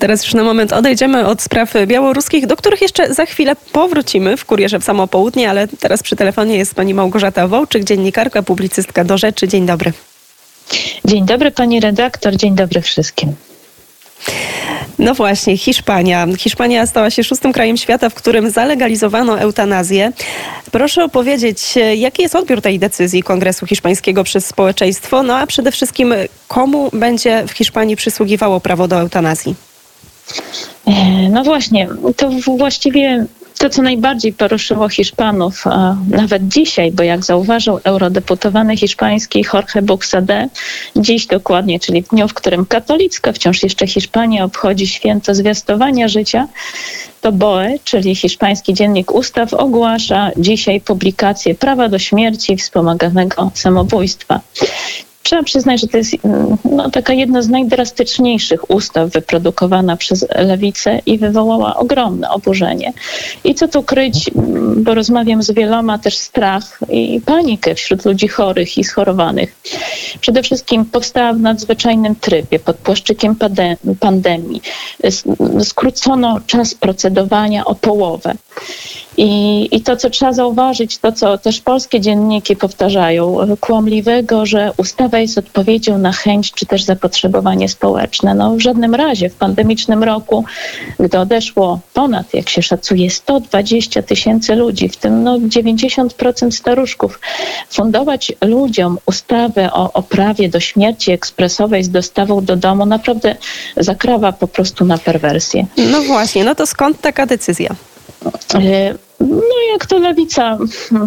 Teraz już na moment odejdziemy od spraw białoruskich, do których jeszcze za chwilę powrócimy w Kurierze w samo południe, ale teraz przy telefonie jest pani Małgorzata Wołczyk, dziennikarka, publicystka do rzeczy. Dzień dobry. Dzień dobry pani redaktor, dzień dobry wszystkim. No właśnie, Hiszpania. Hiszpania stała się szóstym krajem świata, w którym zalegalizowano eutanazję. Proszę opowiedzieć, jaki jest odbiór tej decyzji Kongresu Hiszpańskiego przez społeczeństwo, no a przede wszystkim komu będzie w Hiszpanii przysługiwało prawo do eutanazji? E, no właśnie, to właściwie to, co najbardziej poruszyło Hiszpanów, nawet dzisiaj, bo jak zauważył eurodeputowany hiszpański Jorge Buxade, dziś dokładnie, czyli w dniu, w którym katolicka wciąż jeszcze Hiszpania obchodzi święto zwiastowania życia, to BOE, czyli hiszpański dziennik ustaw, ogłasza dzisiaj publikację prawa do śmierci wspomaganego samobójstwa. Trzeba przyznać, że to jest mm, no, taka jedna z najdrastyczniejszych ustaw wyprodukowana przez lewicę i wywołała ogromne oburzenie. I co tu kryć, mm, bo rozmawiam z wieloma, też strach i panikę wśród ludzi chorych i schorowanych. Przede wszystkim powstała w nadzwyczajnym trybie, pod płaszczykiem pandemii. Skrócono czas procedowania o połowę. I, I to, co trzeba zauważyć, to, co też polskie dzienniki powtarzają, kłamliwego, że ustawa jest odpowiedzią na chęć czy też zapotrzebowanie społeczne. No w żadnym razie w pandemicznym roku, gdy odeszło ponad, jak się szacuje, 120 tysięcy ludzi, w tym no 90% staruszków, fundować ludziom ustawę o, o prawie do śmierci ekspresowej z dostawą do domu naprawdę zakrawa po prostu na perwersję. No właśnie, no to skąd taka decyzja? 而且 no jak to lewica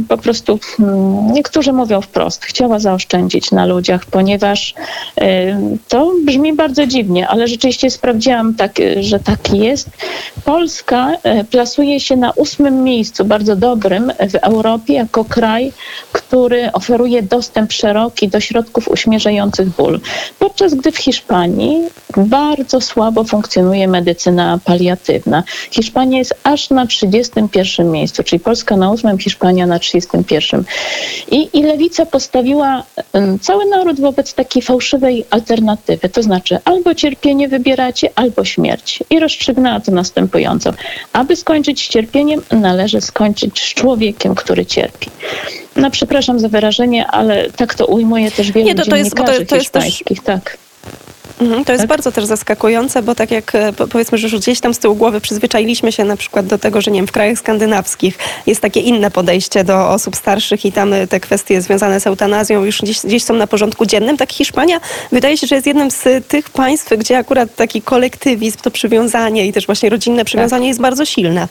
po prostu, mm, niektórzy mówią wprost, chciała zaoszczędzić na ludziach, ponieważ y, to brzmi bardzo dziwnie, ale rzeczywiście sprawdziłam, tak, że tak jest. Polska y, plasuje się na ósmym miejscu, bardzo dobrym w Europie, jako kraj, który oferuje dostęp szeroki do środków uśmierzających ból. Podczas gdy w Hiszpanii bardzo słabo funkcjonuje medycyna paliatywna. Hiszpania jest aż na 31 miejscu miejscu, czyli Polska na ósmym, Hiszpania na 31. I, I lewica postawiła cały naród wobec takiej fałszywej alternatywy, to znaczy albo cierpienie wybieracie, albo śmierć. I rozstrzygnęła to następująco. Aby skończyć z cierpieniem, należy skończyć z człowiekiem, który cierpi. No przepraszam za wyrażenie, ale tak to ujmuje też wielu Nie, to, to jest, to, to jest też... tak. Mhm, to jest tak? bardzo też zaskakujące, bo tak jak e, powiedzmy, że już gdzieś tam z tyłu głowy przyzwyczailiśmy się na przykład do tego, że nie wiem, w krajach skandynawskich jest takie inne podejście do osób starszych i tam e, te kwestie związane z eutanazją już gdzieś, gdzieś są na porządku dziennym. Tak Hiszpania wydaje się, że jest jednym z tych państw, gdzie akurat taki kolektywizm, to przywiązanie i też właśnie rodzinne przywiązanie tak. jest bardzo silne.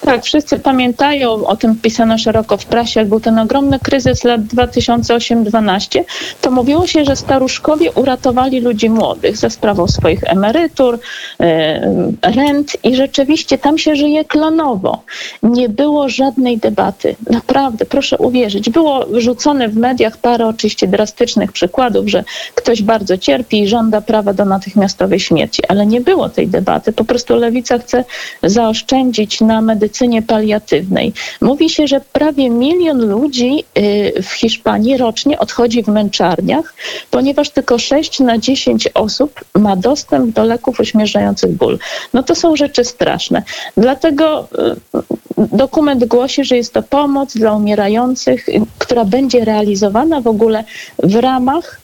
Tak, wszyscy pamiętają, o tym pisano szeroko w prasie, jak był ten ogromny kryzys lat 2008-2012, to mówiło się, że staruszkowie uratowali ludzi młodych młodych za sprawą swoich emerytur, e, rent i rzeczywiście tam się żyje klonowo. Nie było żadnej debaty. Naprawdę, proszę uwierzyć. Było wrzucone w mediach parę oczywiście drastycznych przykładów, że ktoś bardzo cierpi i żąda prawa do natychmiastowej śmierci, ale nie było tej debaty. Po prostu lewica chce zaoszczędzić na medycynie paliatywnej. Mówi się, że prawie milion ludzi y, w Hiszpanii rocznie odchodzi w męczarniach, ponieważ tylko 6 na 10 osób osób ma dostęp do leków uśmierzających ból. No to są rzeczy straszne. Dlatego y, dokument głosi, że jest to pomoc dla umierających, która będzie realizowana w ogóle w ramach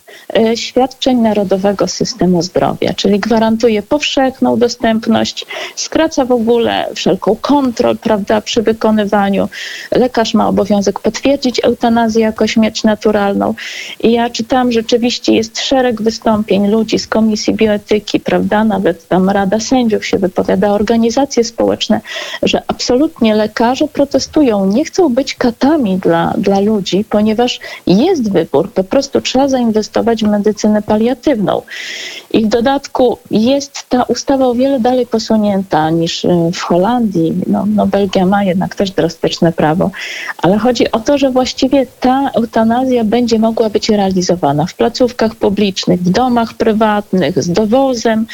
świadczeń Narodowego Systemu Zdrowia, czyli gwarantuje powszechną dostępność, skraca w ogóle wszelką kontrol prawda, przy wykonywaniu. Lekarz ma obowiązek potwierdzić eutanazję jako śmierć naturalną. I ja czytam, rzeczywiście jest szereg wystąpień ludzi z Komisji Bioetyki, prawda, nawet tam Rada Sędziów się wypowiada, organizacje społeczne, że absolutnie lekarze protestują, nie chcą być katami dla, dla ludzi, ponieważ jest wybór, po prostu trzeba zainwestować medycynę paliatywną. I w dodatku jest ta ustawa o wiele dalej posunięta niż y, w Holandii. No, no Belgia ma jednak też drastyczne prawo, ale chodzi o to, że właściwie ta eutanazja będzie mogła być realizowana w placówkach publicznych, w domach prywatnych, z dowozem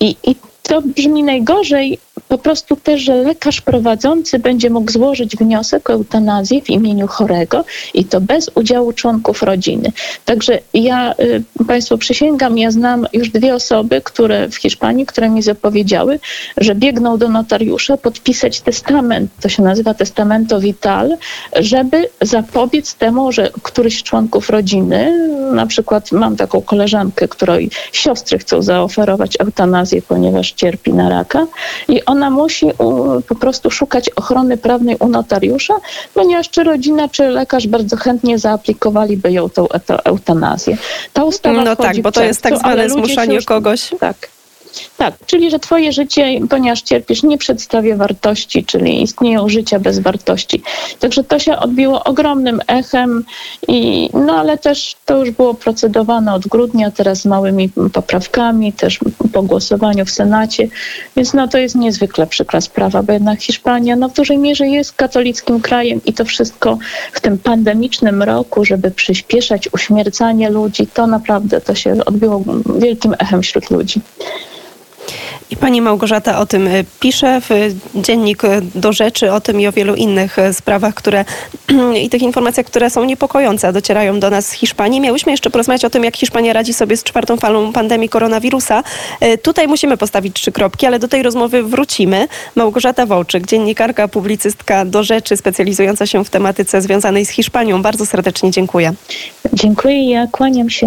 i, i to brzmi najgorzej, po prostu też, że lekarz prowadzący będzie mógł złożyć wniosek o eutanazję w imieniu chorego i to bez udziału członków rodziny. Także ja y, Państwu przysięgam, ja znam już dwie osoby, które w Hiszpanii, które mi zapowiedziały, że biegną do notariusza podpisać testament, to się nazywa testamento vital, żeby zapobiec temu, że któryś z członków rodziny, na przykład mam taką koleżankę, której siostry chcą zaoferować eutanazję, ponieważ cierpi na raka i ona musi po prostu szukać ochrony prawnej u notariusza, ponieważ czy rodzina, czy lekarz bardzo chętnie zaaplikowaliby ją tą eutanazję. Ta ustawa No tak, bo to jest tak zwane zmuszanie już- kogoś. Tak. Tak, czyli że twoje życie, ponieważ cierpisz, nie przedstawia wartości, czyli istnieją życia bez wartości. Także to się odbiło ogromnym echem, i, no ale też to już było procedowane od grudnia, teraz małymi poprawkami, też po głosowaniu w Senacie, więc no to jest niezwykle przykra sprawa, bo jednak Hiszpania no w dużej mierze jest katolickim krajem i to wszystko w tym pandemicznym roku, żeby przyspieszać uśmiercanie ludzi, to naprawdę to się odbiło wielkim echem wśród ludzi. I pani Małgorzata o tym y, pisze w dziennik y, do rzeczy, o tym i o wielu innych sprawach, które i tych informacjach, które są niepokojące, docierają do nas z Hiszpanii. Miałyśmy jeszcze porozmawiać o tym, jak Hiszpania radzi sobie z czwartą falą pandemii koronawirusa. Tutaj musimy postawić trzy kropki, ale do tej rozmowy wrócimy. Małgorzata Wołczyk, dziennikarka, publicystka do rzeczy, specjalizująca się w tematyce związanej z Hiszpanią. Bardzo serdecznie dziękuję. Dziękuję, ja kłaniam się.